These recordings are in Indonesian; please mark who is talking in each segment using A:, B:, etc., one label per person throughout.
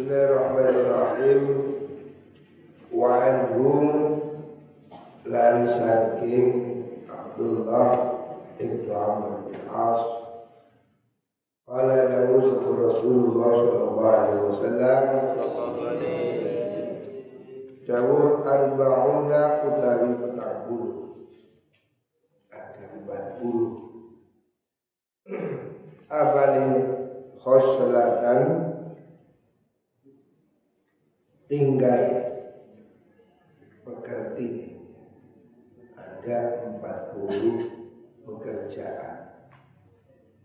A: Bismillahirrahmanirrahim. Wa anhum lan saking Abdullah ibn Amr bin As Qala lahu Rasulullah sallallahu alaihi wasallam Dawuh arba'una utawi petang puluh. Ada empat puluh. Apa nih khoslatan tinggai pekerti ada 40 pekerjaan.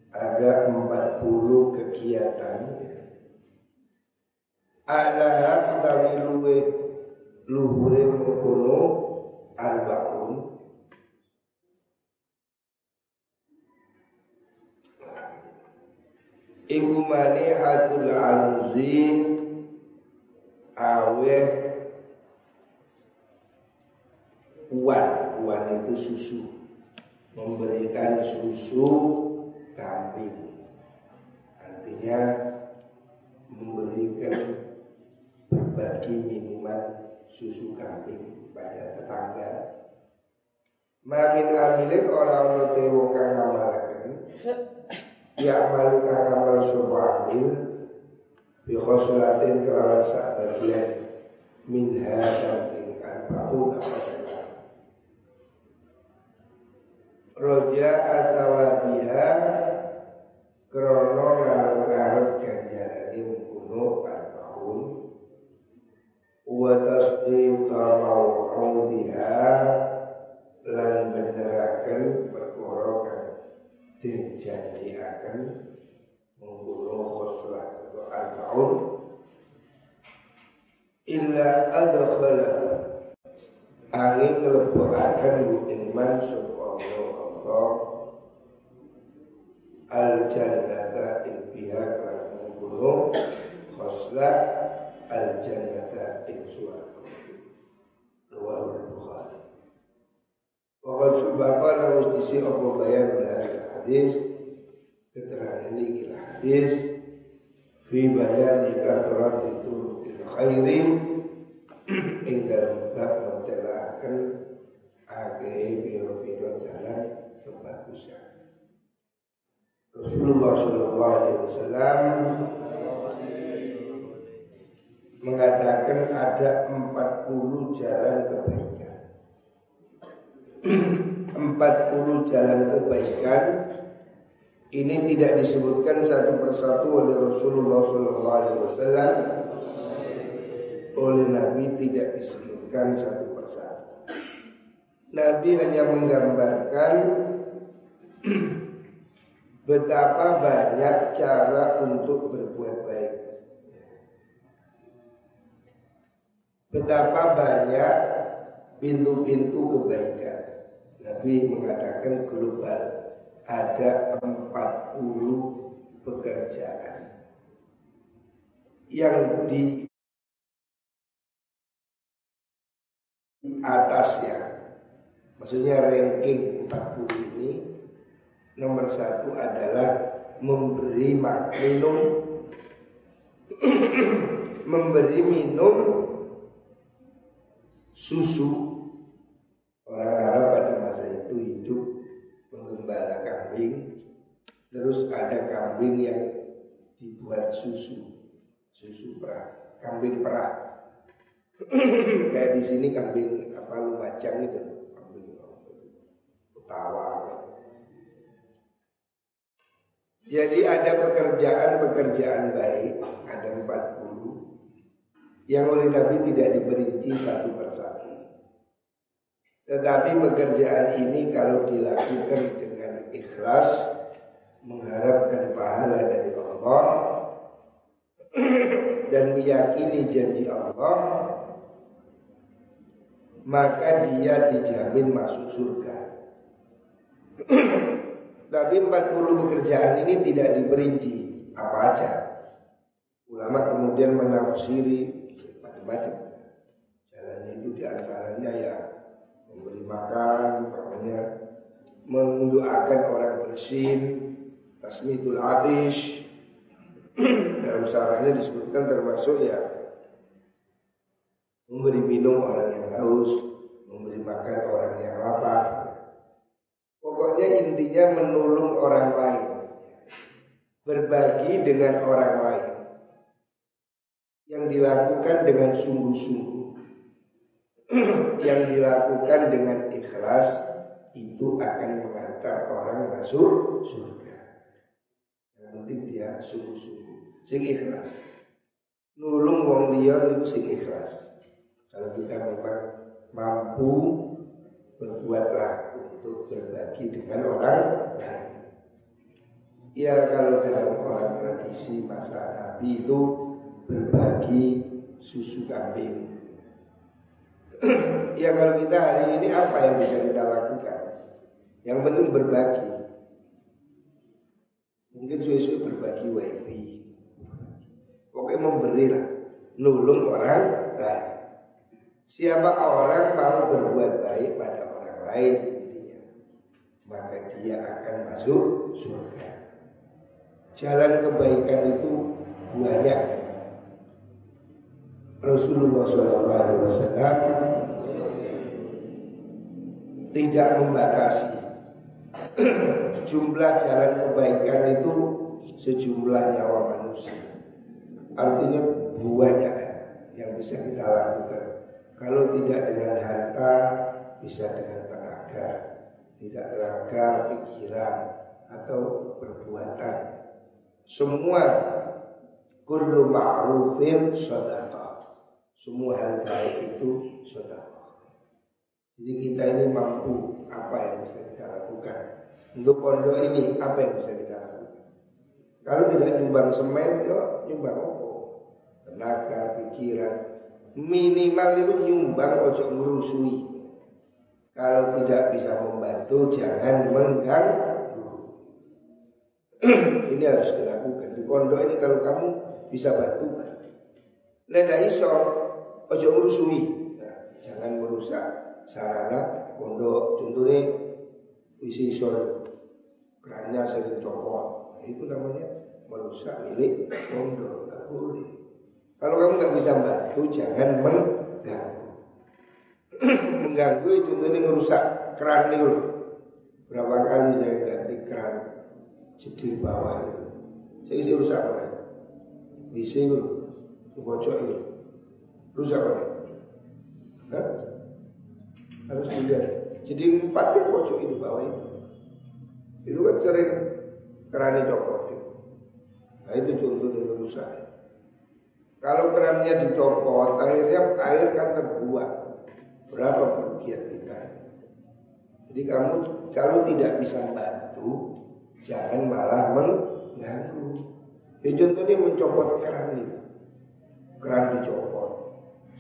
A: Ada 40 kegiatan. Ada utawi luwe luhure mengkono arbaun Ibu mani hatul anzi awe uan uan itu susu. Memberikan susu kambing. Artinya memberikan berbagi minuman susu kambing pada tetangga. Mamin amilin orang notewo kang ngamalaken Ya malu kang ngamal sebuah amil bi khoslatin kelawan sak bagian minha saking arba'un khosalah roja atawabiha krono ngarep-ngarep ganjarane mengkuno arba'un wa tasdiqa maw'udiha lan beneraken perkara kang den janjiaken mengkuno khoslah arba'un illa adkhala. Angin kelebohaken hu ing man Allah al jannata ing pihak lan khosla al jannata ing suwarga rawahul bukhari. Wakal subaka namus disi apa bayan dari hadis. Keterangan ini kira hadis. Fi bayani kasrat itu bil khairi ing dalam bab mentelakan age biro-biro jalan kebagusan. Rasulullah Shallallahu Alaihi Wasallam mengatakan ada 40 jalan kebaikan. 40 jalan kebaikan ini tidak disebutkan satu persatu oleh Rasulullah SAW oleh Nabi tidak disebutkan satu persatu. Nabi hanya menggambarkan betapa banyak cara untuk berbuat baik. Betapa banyak pintu-pintu kebaikan. Nabi mengatakan global ada 40 pekerjaan yang di atasnya. Maksudnya ranking 40 ini nomor satu adalah memberi minum. Memberi minum susu. Kambing. Terus ada kambing yang dibuat susu susu perah kambing perah kayak di sini kambing apa lumajang itu. Kambing utawa jadi ada pekerjaan-pekerjaan baik ada 40 yang oleh Nabi tidak diperinci satu persatu. Tetapi pekerjaan ini kalau dilakukan ikhlas mengharapkan pahala dari Allah dan meyakini janji Allah maka dia dijamin masuk surga. Tapi 40 pekerjaan ini tidak diperinci apa aja. Ulama kemudian menafsiri macam-macam. Jalannya itu di antaranya ya memberi makan, namanya mendoakan orang bersin, tasmitul atish dalam sarahnya disebutkan termasuk ya memberi minum orang yang haus, memberi makan orang yang lapar. Pokoknya intinya menolong orang lain, berbagi dengan orang lain yang dilakukan dengan sungguh-sungguh, yang dilakukan dengan ikhlas itu akan mengantar orang masuk surga. Yang penting dia sungguh-sungguh, sing ikhlas. Nulung wong liya niku sing ikhlas. Kalau kita memang mampu berbuatlah untuk berbagi dengan orang lain. Ya kalau dalam orang tradisi masa Nabi itu berbagi susu kambing. ya kalau kita hari ini apa yang bisa kita lakukan? Yang penting berbagi. Mungkin susu berbagi wifi. Pokoknya memberilah, nulung orang lain. Siapa orang mau berbuat baik pada orang lain intinya, maka dia akan masuk surga. Jalan kebaikan itu banyak. Rasulullah SAW tidak membatasi jumlah jalan kebaikan itu sejumlah nyawa manusia. Artinya banyak yang bisa kita lakukan. Kalau tidak dengan harta, bisa dengan tenaga. Tidak tenaga, pikiran, atau perbuatan. Semua kullu ma'rufin sadaqah. Semua hal baik itu sadaqah. Jadi kita ini mampu apa yang bisa kita lakukan. Untuk pondok ini apa yang bisa kita lakukan. Kalau tidak nyumbang semen, ya nyumbang apa? Tenaga, pikiran, minimal itu nyumbang ojo ngerusui. Kalau tidak bisa membantu jangan mengganggu. ini harus dilakukan di pondok ini kalau kamu bisa bantu. Leda iso ojo ngerusui. Nah, jangan merusak sarana pondok. Contohnya isi isor kerannya sering copot. Itu namanya merusak milik pondok. Boleh. Kalau kamu nggak bisa bantu, jangan mengganggu. mengganggu itu contohnya ngerusak keran itu. Berapa kali saya ganti keran jadi bawah itu. Saya isi rusak apa? Bisa itu, bocor itu. Rusak apa? Hah? Harus dilihat. Jadi empat kan bocor itu bawah itu. Itu kan sering kerannya copot. Nah itu contoh dari rusak. Kalau kerannya dicopot, akhirnya air kan terbuang. Berapa kerugian kita? Jadi kamu kalau tidak bisa bantu, jangan malah mengganggu. Ya contohnya mencopot keran itu, keran dicopot,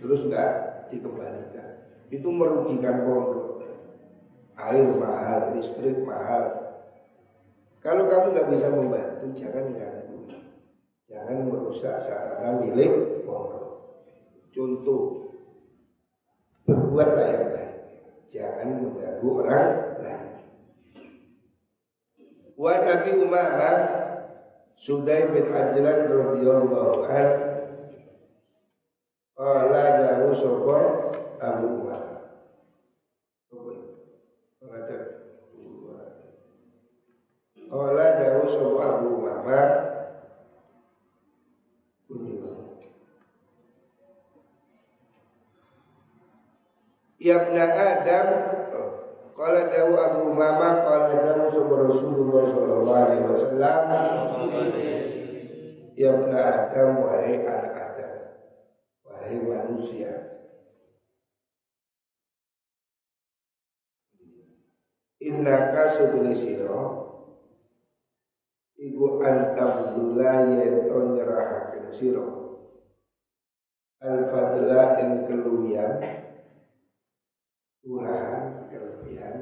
A: terus nggak dikembalikan, itu merugikan pondok. Air mahal, listrik mahal. Kalau kamu nggak bisa membantu, jangan ganggu. Jangan merusak sarana milik pondok. Contoh, berbuatlah yang baik. Jangan mengganggu orang lain. Wa Nabi Umamah Sudai bin Ajlan radhiyallahu an Qala dawu sapa Abu Umamah Qala dawu sapa Abu Umamah Ya ibna Adam Qala dawu Abu Umama Qala dawu Subur Rasulullah Sallallahu alaihi wasallam Ya ibna Adam Wahai anak Adam Wahai manusia. Innaka sebeli siro Iku antabdullah Yenton nyerahakan siro Al-fadla yang keluyan Tuhan kelebihan.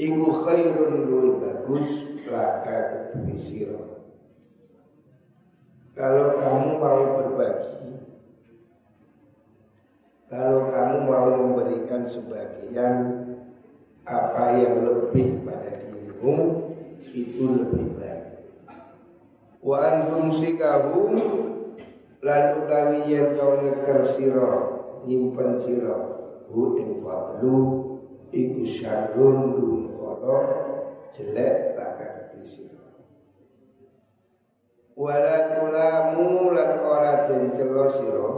A: Iku khairun luwih bagus laka ketui siro Kalau kamu mau berbagi Kalau kamu mau memberikan sebagian Apa yang lebih pada dirimu Itu lebih baik. Wa antum sikahu lan utawi yen to ngeker sira nyimpen sira hu ing fadlu iku syarrun duwe ora jelek bakal sira wala tulamu lan ora den celo sira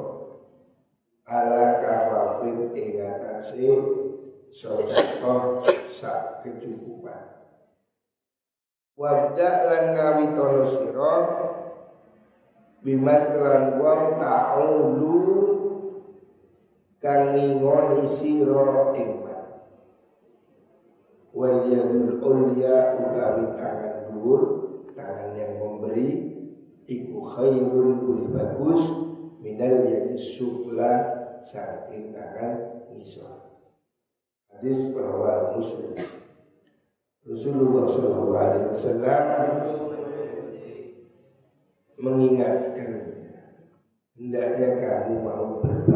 A: ala kafafin ing atase sedekah sak kecukupan. Wabda lan ngawitono sira biman kelan wong ta'ulu kang ngingoni sira ing wal yadul ulya utawi tangan dhuwur tangan yang memberi iku khairun luwih bagus minal yadi sufla saking tangan ngisor. Hadis rawal muslim. Rasulullah Shallallahu Alaihi Wasallam mengingatkan hendaknya kamu mau berbagi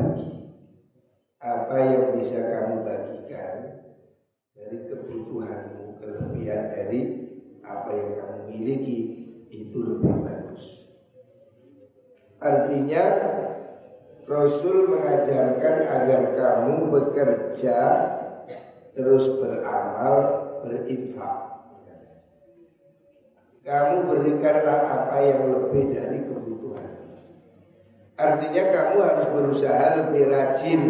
A: apa yang bisa kamu bagikan dari kebutuhanmu kelebihan dari apa yang kamu miliki itu lebih bagus artinya Rasul mengajarkan agar kamu bekerja terus beramal berinfak. Kamu berikanlah apa yang lebih dari kebutuhan. Artinya kamu harus berusaha lebih rajin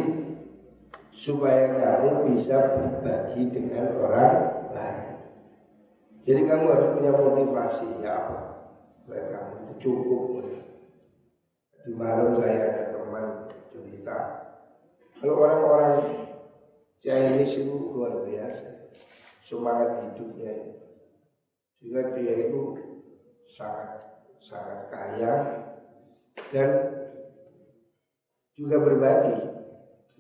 A: supaya kamu bisa berbagi dengan orang lain. Jadi kamu harus punya motivasi ya apa? Supaya kamu itu cukup. Di malam saya ada teman cerita. Kalau orang-orang Chinese itu luar biasa semangat hidupnya sehingga dia itu sangat sangat kaya dan juga berbagi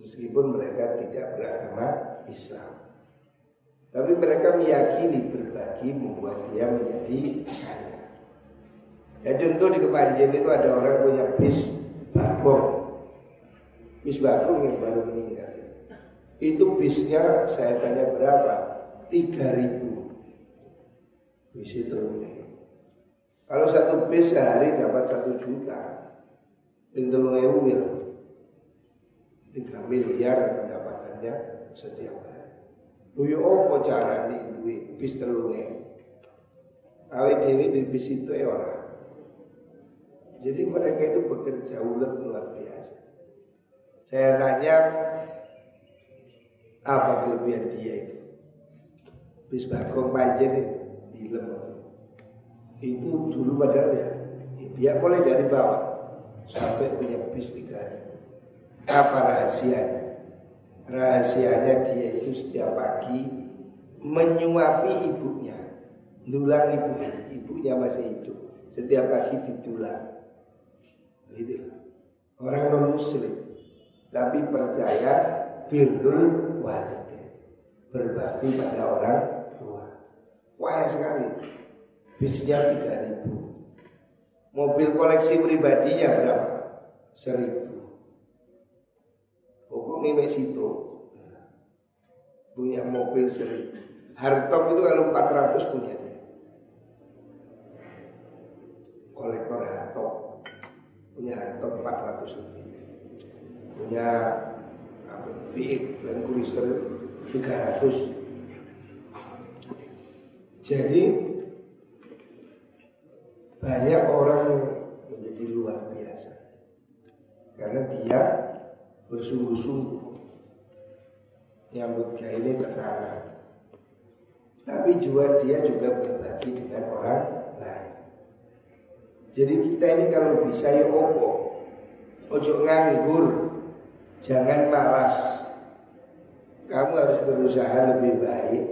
A: meskipun mereka tidak beragama Islam. Tapi mereka meyakini berbagi membuat dia menjadi kaya. Ya contoh di Kepanjen itu ada orang punya bis bagong bis bagong yang baru meninggal. Itu bisnya saya tanya berapa? Tiga ribu. Bis itu kalau satu bis sehari dapat satu juta. Pintul ewu ya tiga miliar pendapatannya setiap hari. Luyo opo cara nih duit bis telung Awe dewi di bis itu ya orang jadi mereka itu bekerja ulet luar biasa. Saya tanya apa kelebihan dia itu? Bis bagong banjir di lemah itu dulu padahal ya dia boleh dari bawah sampai punya bis tiga apa rahasianya? Rahasianya dia itu setiap pagi menyuapi ibunya, dulang ibunya, ibunya masih hidup. Setiap pagi ditulang. Gitu. Orang non muslim tapi percaya birrul walidain. Berbakti pada orang tua. Wah sekali. Bisnya 3000. Mobil koleksi pribadinya berapa? 1000 nih situ. Punya mobil seri. Hartop itu kalau 400 punya dia. Kolektor Hartop punya Hartop 400 lebih. Punya apa, VX dan Cruiser 300 jadi banyak orang menjadi luar biasa. Karena dia bersungguh-sungguh nyambut ini terkenal. Tapi juga dia juga berbagi dengan orang lain. Jadi kita ini kalau bisa ya opo, ojo nganggur, jangan malas. Kamu harus berusaha lebih baik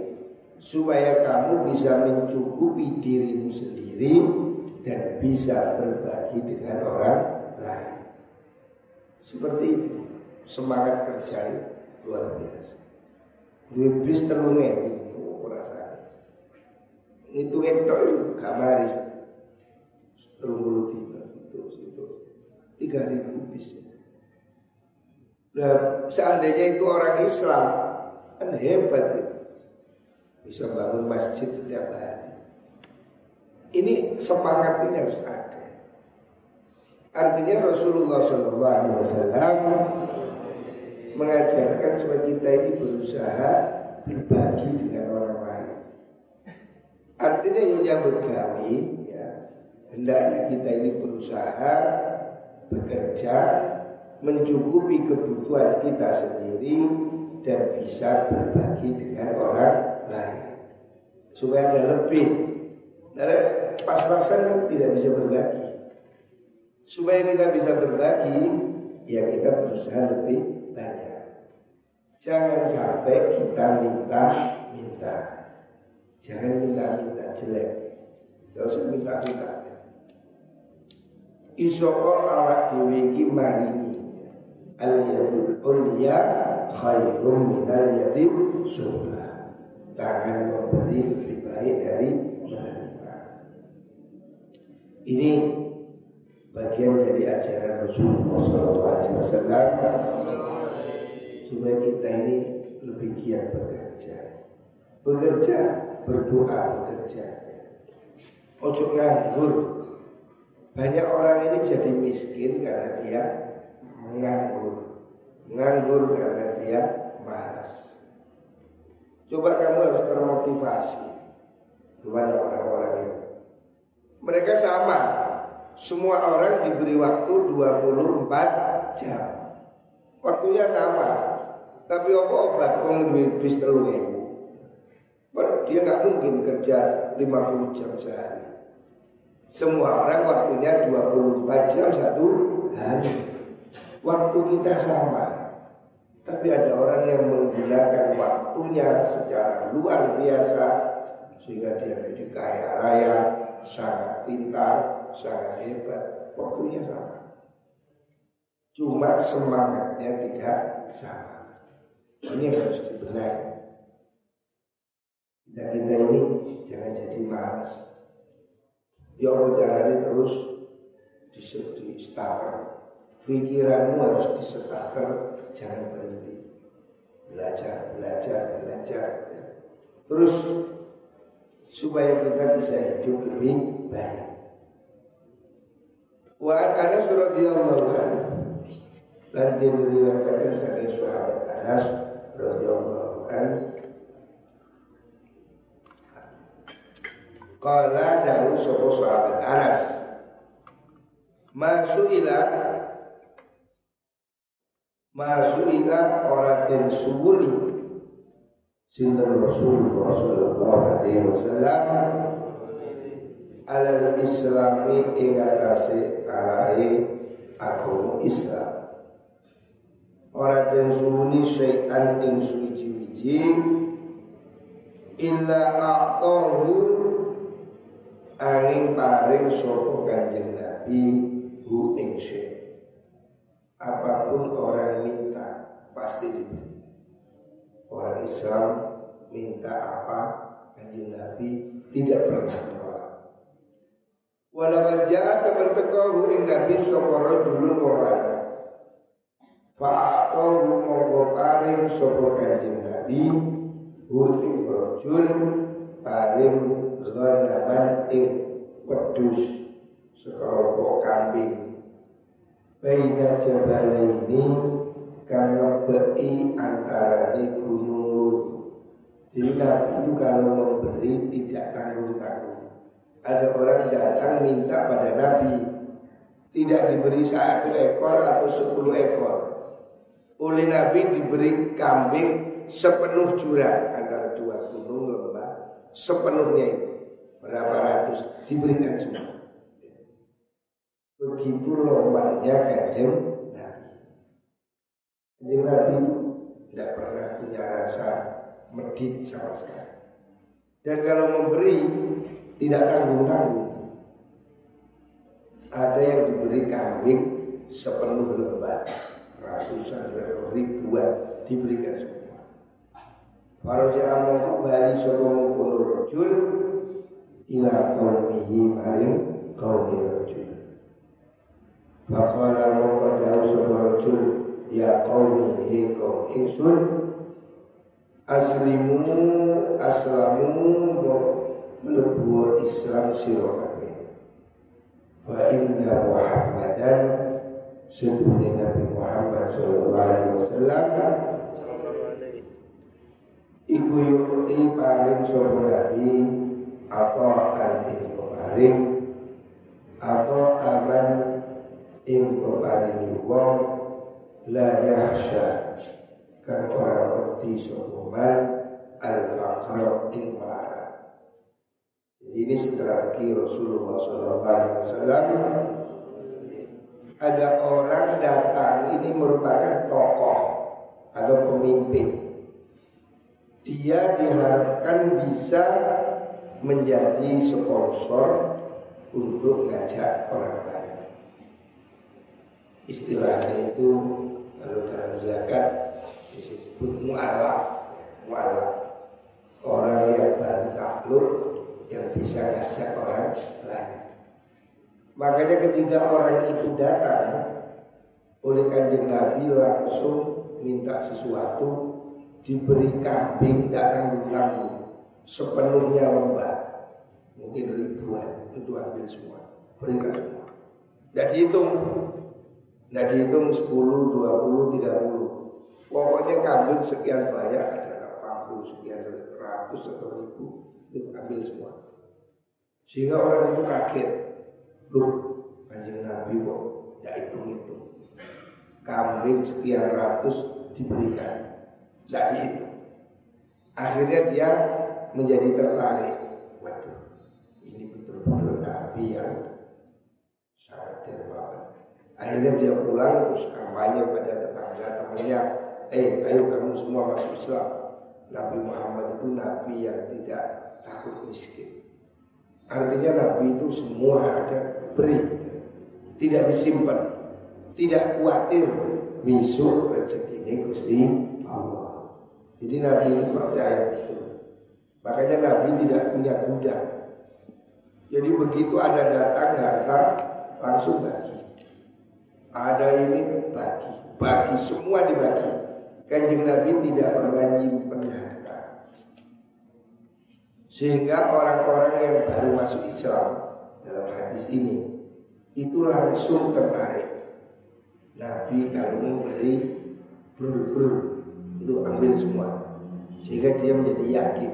A: supaya kamu bisa mencukupi dirimu sendiri dan bisa berbagi dengan orang lain. Seperti itu semangat kerja luar biasa. Dua bis terlunge itu perasaan. Itu itu gak maris. Terung puluh tiga itu itu tiga ribu bis. Nah, seandainya itu orang Islam kan hebat itu bisa bangun masjid setiap hari Ini semangat ini harus ada. Artinya Rasulullah SAW mengajarkan supaya kita ini berusaha berbagi dengan orang lain. Artinya yang bergawi, ya, hendaknya kita ini berusaha bekerja mencukupi kebutuhan kita sendiri dan bisa berbagi dengan orang lain supaya ada lebih. Nah, pas-pasan kan tidak bisa berbagi. Supaya kita bisa berbagi, ya kita berusaha lebih. Jangan sampai kita minta-minta. Jangan minta-minta jelek. Tidak usah minta-minta. Isoko awak dewi iki marini al yadul khairum minal yadil sufla. Tangan memberi lebih baik dari menerima. Ini bagian dari ajaran Rasulullah SAW supaya kita ini lebih giat bekerja, bekerja, berdoa, bekerja. Ojo nganggur. Banyak orang ini jadi miskin karena dia menganggur, nganggur karena dia malas. Coba kamu harus termotivasi kepada orang-orang yang mereka sama semua orang diberi waktu 24 jam. Waktunya sama. Tapi apa obat kong bis telu Dia nggak mungkin kerja 50 jam sehari. Semua orang waktunya 24 jam satu hari. Waktu kita sama. Tapi ada orang yang menggunakan waktunya secara luar biasa sehingga dia menjadi kaya raya, sangat pintar, sangat hebat, waktunya sama. Cuma semangatnya tidak sama. Ini yang harus dibenahi. Kita kita ini jangan jadi malas. Ya Allah caranya terus di starter. Pikiranmu harus disetaker, jangan berhenti. Belajar, belajar, belajar. Terus supaya kita bisa hidup lebih baik. Wa Anas radhiyallahu anhu dan diriwayatkan saking sahabat Anas radhiyallahu anhu. Kala dari sopo sahabat Anas Masuila Masuila orang den suwuli Sinten Rasulullah sallallahu alaihi wasallam alal islami ing atase arahe Islam ora den suwuni syai'an ing suwiji-wiji illa a'tahu angin paring sapa kanjeng Nabi hu ing apa pun orang minta pasti diberi. Orang Islam minta apa kanjeng Nabi tidak pernah menolak. Walaupun jahat teman tekahu ing nabi sapa rajulun wa ana. Fa'atahu monggo paring sapa kanjeng nabi hu ing rajul paring ghanaman ing wedhus sekelompok kambing. Baina jabalaini kang ngebeki antara di gunung Jadi Nabi itu kalau memberi tidak tanggung-tanggung ada orang datang minta pada Nabi tidak diberi satu ekor atau sepuluh ekor. Oleh Nabi diberi kambing sepenuh jurang antara dua gunung lembah sepenuhnya itu berapa ratus diberikan semua. Begitu lompatnya kanjeng Nabi. Kanjeng Nabi itu tidak pernah punya rasa medit sama sekali. Dan kalau memberi tidak tanggung-tanggung. Ada yang diberi kambing sepenuh lembar, ratusan ribuan diberikan semua. Faraja among kembali sebelum puluh rojul ila kaumihi maring kaumi rojul. Fakala mongko dawu sapa rojul ya kaumihi kaum ingsun aslimu aslamu mlebu Islam sira kabeh. Fa inna Muhammadan Sunnah Nabi Muhammad sallallahu alaihi wasallam Iku yukti paling sapa Nabi atau anti peparing atau aman ing peparingi wong la yahsya kan ora wedi sapa al faqra ing melara. Jadi ini Rasulullah SAW ada orang datang ini merupakan tokoh atau pemimpin. Dia diharapkan bisa menjadi sponsor untuk ngajak orang lain. Istilahnya itu kalau dalam zakat disebut mu'alaf, mu'alaf orang yang baru takluk yang bisa ngajak orang lain. Makanya ketika orang itu datang oleh kanjeng Nabi langsung minta sesuatu diberi kambing datang tanggung sepenuhnya lembah mungkin ribuan itu ambil semua. Berikan semua tidak dihitung. Tidak dihitung 10, 20, 30 pokoknya kambing sekian banyak ada 80 sekian ratus atau ribu itu ambil semua. Sehingga orang itu kaget loh kanjeng Nabi kok tidak hitung-hitung. Kambing sekian ratus diberikan tidak dihitung. Akhirnya dia menjadi tertarik. Waduh ini betul-betul Nabi yang sangat dermawan. Akhirnya dia pulang terus kampanye pada tetangga temannya eh ayo kamu semua masuk Islam. Nabi Muhammad itu Nabi yang tidak takut miskin. Artinya Nabi itu semua ada beri, tidak disimpan, tidak khawatir besok rezeki ini Gusti Allah. Jadi Nabi percaya itu. Makanya Nabi tidak punya gudang. Jadi begitu ada datang harta langsung bagi. Ada ini bagi, bagi semua dibagi. Kanjeng Nabi tidak pernah nyimpen harta. Sehingga orang-orang yang baru masuk Islam dalam hadis ini itu langsung tertarik. Nabi kalau memberi brur-brur itu ambil semua. Sehingga dia menjadi yakin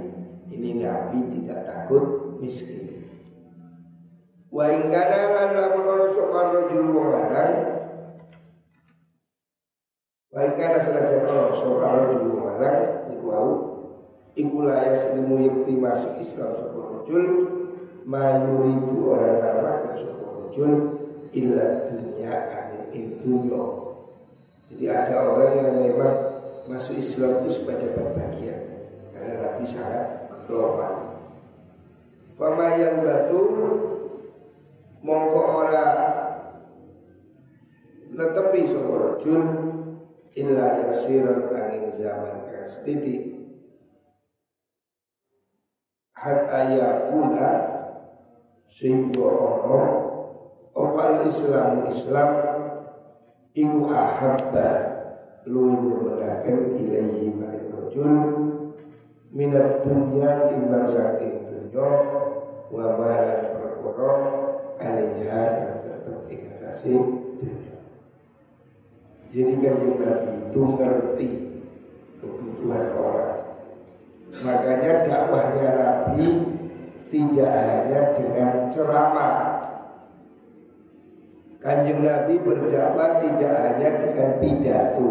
A: ini Nabi tidak takut miskin. Wa ingkana lan lamun ana sapa rajul wong lanang Baik karena senajan Allah Soal dulu mana Iku au Iku layas ilmu yakti masuk Islam Soal rojul Mayuridu orang nama Soal rojul Illa dunia anin dunia Jadi ada orang yang memang Masuk Islam itu sebagai bagian Karena Nabi sangat global Fama yang batu Mongko orang Netepi soal rojul illa yasiran angin zaman kang setitik. Hatta yakuna sehingga ono opal Islam Islam iku ahabba luwih nemenaken ilahi maring rajul minat dunya timbang saking dunya wa malan perkara alaiha yang tetep ing dunya jadi kanjeng Nabi itu ngerti kebutuhan orang. Makanya dakwahnya Nabi tidak hanya dengan ceramah. Kanjeng Nabi berdakwah tidak hanya dengan pidato.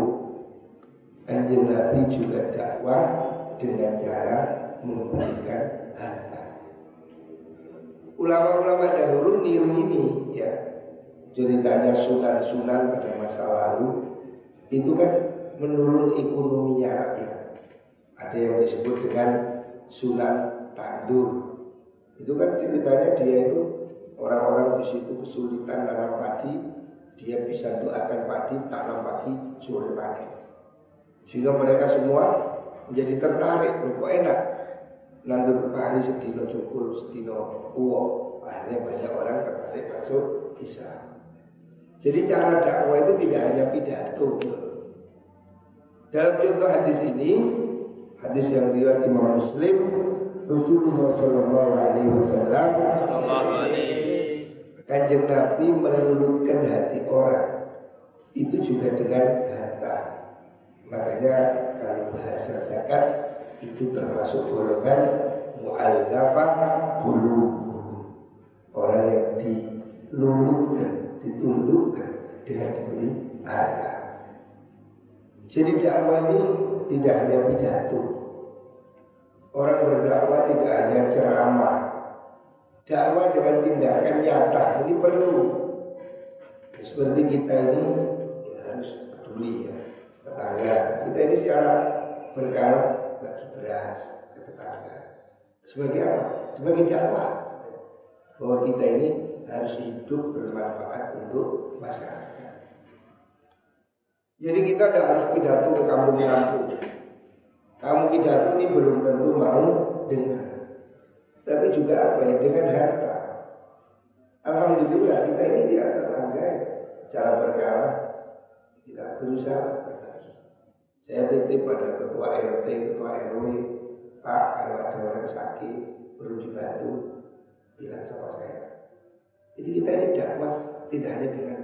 A: Kanjeng Nabi juga dakwah dengan cara memberikan harta. Ulama-ulama dahulu niru ini ya ceritanya sunan-sunan pada masa lalu itu kan menurun ekonominya rakyat. Ada yang disebut dengan Sunan Tandur. Itu kan ceritanya dia itu orang-orang di situ kesulitan tanam padi, dia bisa doakan padi tanam pagi sore panen. Sehingga mereka semua menjadi tertarik, kok enak. Nandur pari setino cukur, setino uwo. Akhirnya banyak orang tertarik masuk Islam. Jadi cara dakwah itu tidak hanya pidato. Dalam contoh hadis ini, hadis yang riwayat Imam Muslim, Rasulullah Shallallahu Alaihi Wasallam Kanjeng Nabi meluluhkan hati orang itu juga dengan harta. Makanya kalau bahasa zakat itu termasuk golongan mu'allafah qulub. Orang yang diluluhkan, ditundukkan dengan diberi harta. Jadi dakwah ini tidak hanya pidato. Orang berdakwah tidak hanya ceramah. Dakwah dengan tindakan nyata ini perlu. Seperti kita ini ya harus peduli ya tetangga. Kita ini secara berkala bagi beras ke tetangga. Sebagai apa? Sebagai dakwah bahwa kita ini harus hidup bermanfaat untuk masyarakat. Jadi kita tidak harus pidato ke kampung-kampung. Kamu pidato ini belum tentu mau dengar. Tapi juga apa ya dengan harta. Alhamdulillah kita ini di atas tangga ya. Cara berkala kita berusaha berbagi. Saya titip pada ketua RT, ketua RW, Pak kalau ada orang sakit perlu dibantu, bilang sama saya. Jadi kita ini dakwah tidak hanya dengan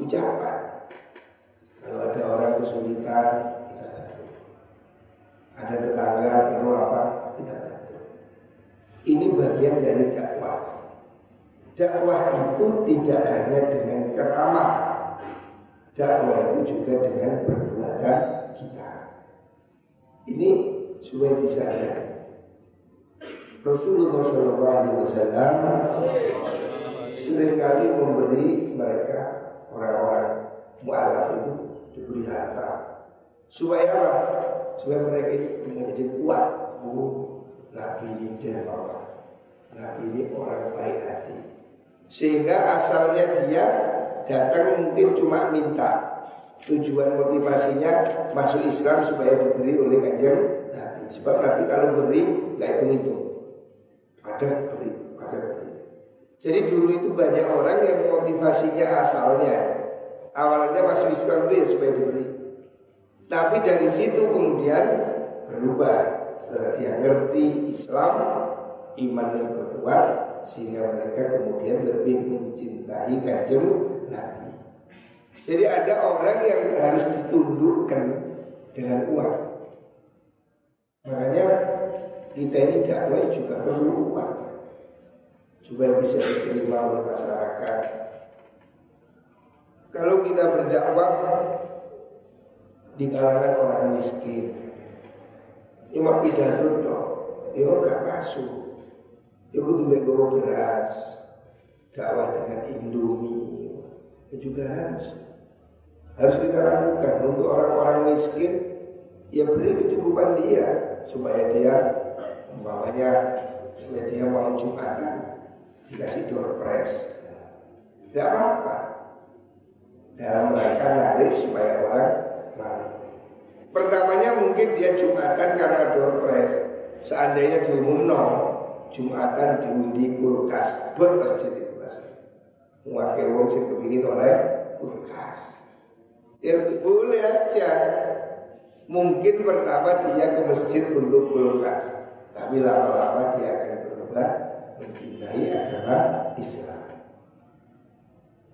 A: ucapan, kalau ada orang kesulitan. Ada tetangga perlu apa, kita bantu. Ini bagian dari dakwah. Dakwah itu tidak hanya dengan ceramah. Dakwah itu juga dengan perbuatan kita. Ini bisa ya. Rasulullah SAW sering kali memberi mereka orang-orang mualaf itu diberi harta supaya apa? Supaya mereka ini menjadi kuat. Oh, Nabi ini dermawan. Nabi ini orang baik hati. Sehingga asalnya dia datang mungkin cuma minta tujuan motivasinya masuk Islam supaya diberi oleh kanjeng Nabi. Sebab Nabi kalau beri nggak itu itu ada beri, ada beri. Jadi dulu itu banyak orang yang motivasinya asalnya awalnya masuk Islam itu ya supaya diberi. Tapi dari situ kemudian berubah. Setelah dia ngerti Islam, iman yang berkuat, sehingga mereka kemudian lebih mencintai kanjeng Nabi. Jadi ada orang yang harus ditundukkan dengan uang. Makanya kita ini dakwah juga perlu uang supaya bisa diterima oleh masyarakat kalau kita berdakwah di kalangan orang miskin, cuma pidato dong, ya gak masuk. Ya kudu bawa beras, dakwah dengan Indomie, ya juga harus. Harus kita lakukan untuk orang-orang miskin, ya beri kecukupan dia supaya dia umpamanya supaya dia mau jumatan dikasih door press. Tidak apa-apa dalam rangka narik supaya orang. Pertamanya mungkin dia jumatan karena doorpress. Seandainya no jumatan diundi kulkas buat masjid itu masjid. Mewakil wong sing kepingin oleh kulkas. Ya boleh aja. Mungkin pertama dia ke masjid untuk kulkas, tapi lama-lama dia akan berubah mencintai agama Islam.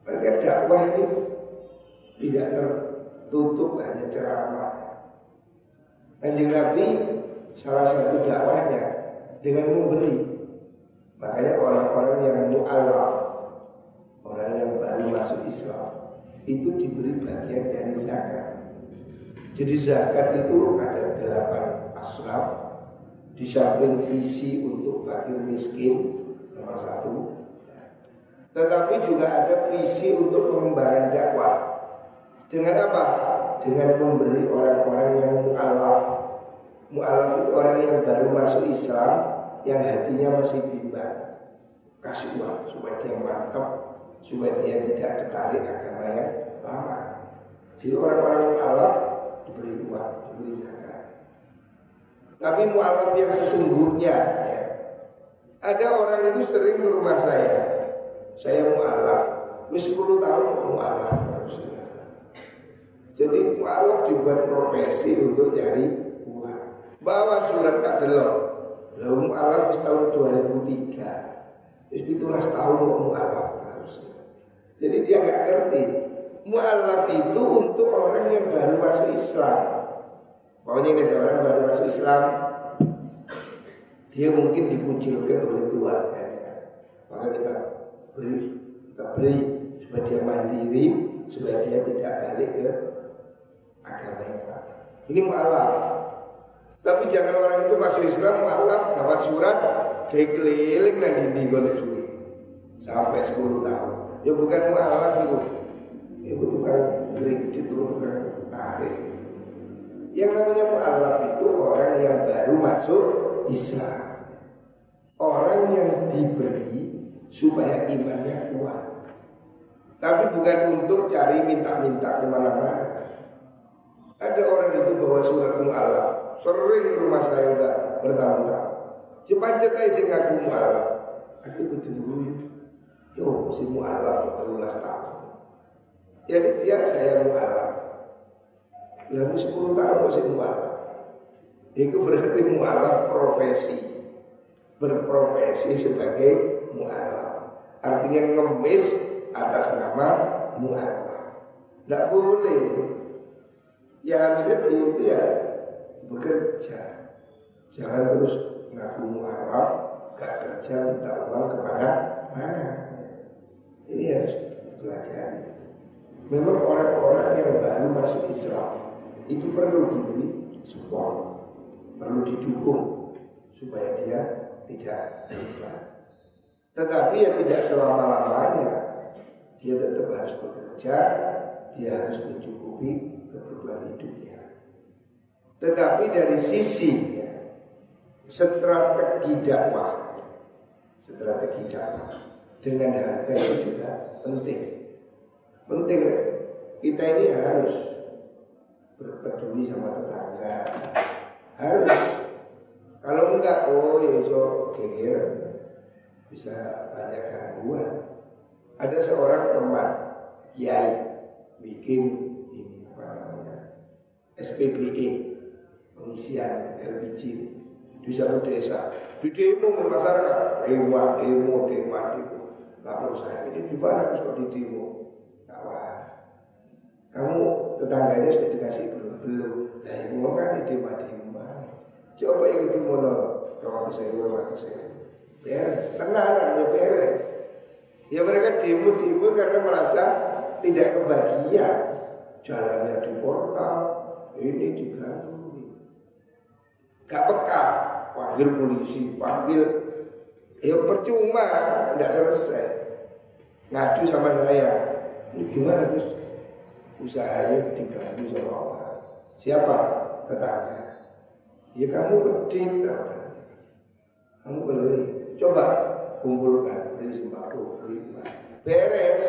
A: Maka dakwah ini tidak tertutup hanya ceramah. Kanjeng Nabi salah satu dakwahnya dengan memberi. Makanya orang-orang yang mu'alaf, orang yang baru masuk Islam, itu diberi bagian dari zakat. Jadi zakat itu ada delapan asraf, di samping visi untuk fakir miskin nomor satu, tetapi juga ada visi untuk pengembangan dakwah dengan apa? Dengan memberi orang-orang yang mu'alaf. Mu'alaf itu orang yang baru masuk Islam Yang hatinya masih bimbang. Kasih uang supaya dia mantap Supaya dia tidak tertarik agama yang lama. Jadi orang-orang mu'alaf diberi uang, diberi zakat. Tapi mu'alaf yang sesungguhnya ya, Ada orang itu sering ke rumah saya. Saya mu'alaf. Wis 10 tahun mu'alaf jadi mu'alaf dibuat profesi untuk cari uang. Bawa surat kadelok. Lalu mu'alaf tahun 2003 Terus itulah tahun mau mu'alaf harusnya Jadi dia nggak ngerti. Mu'alaf itu untuk orang yang baru masuk Islam. Pokoknya ada orang baru masuk Islam Dia mungkin dikucilkan oleh keluarganya. Maka kita beri Kita beri supaya dia mandiri Supaya dia tidak balik ke Ini mu'alaf tapi jangan orang itu masuk Islam mualaf dapat surat kayak keliling dan dinding golek duit sampai 10 tahun. Ya bukan mualaf itu. Itu bukan kredit itu bukan tarik. Yang namanya mualaf itu orang yang baru masuk Islam. Orang yang diberi supaya imannya kuat. Tapi bukan untuk cari minta-minta ke mana-mana. Ada orang itu bawa surat mu'alaf Sering rumah saya udah bertahun-tahun. Cepat cetai sing ngaku mu'alaf. Aku dulu. Yo, si mu'alaf terulas tahun. Jadi dia saya mu'alaf. Lalu 10 tahun si mu'alaf. Itu berarti mu'alaf profesi. Berprofesi sebagai mu'alaf. Artinya ngemis atas nama mu'alaf. Tidak boleh. Ya harusnya dia bekerja. Jangan terus ngaku mu'alaf, gak kerja minta uang kepada mana. Ini harus dipelajari. Memang orang-orang yang baru masuk Islam itu perlu diberi support, perlu didukung supaya dia tidak terlibat. Tetapi ya tidak selama-lamanya dia tetap harus bekerja, dia harus mencukupi kebutuhan hidupnya. Tetapi dari sisi strategi dakwah, strategi dakwah dengan harga itu juga penting. Penting kita ini harus berpeduli sama tetangga. Harus. Kalau enggak, oh ya so geger bisa banyak gangguan. Ada seorang teman kiai bikin SPBE pengisian LPG di satu desa di demo masyarakat demo demo demo. Demo lapor saya ini gimana harus kok di demo? Wah. Kamu tetangganya sudah dikasih belum? Belum. Nah ibu kan di demo demo. Coba yang itu mau kalau bisa ibu rumah saya. Beres. Tenang ya beres. Ya mereka demo demo karena merasa tidak kebahagiaan jalannya di portal ini diganggu Gak peka. Panggil polisi, panggil. Ya percuma, tidak selesai. Ngadu sama saya. Ini gimana Gus? Usahanya diganggu sama orang. Siapa? Tetangga. Ya kamu kecil Kamu beli Coba kumpulkan Beli sembako beli Beres.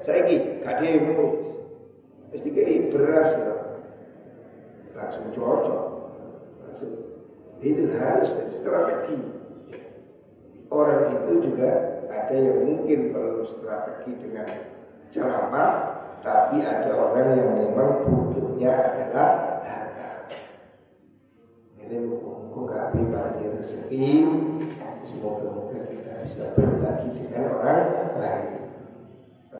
A: Saya gak demo Mesti kayak beras ya Langsung cocok Langsung itu harus strategi. Orang itu juga ada yang mungkin perlu strategi dengan ceramah, tapi ada orang yang memang butuhnya adalah harga. Ini muka pribadi rezeki, semoga-moga kita bisa berbagi dengan orang lain.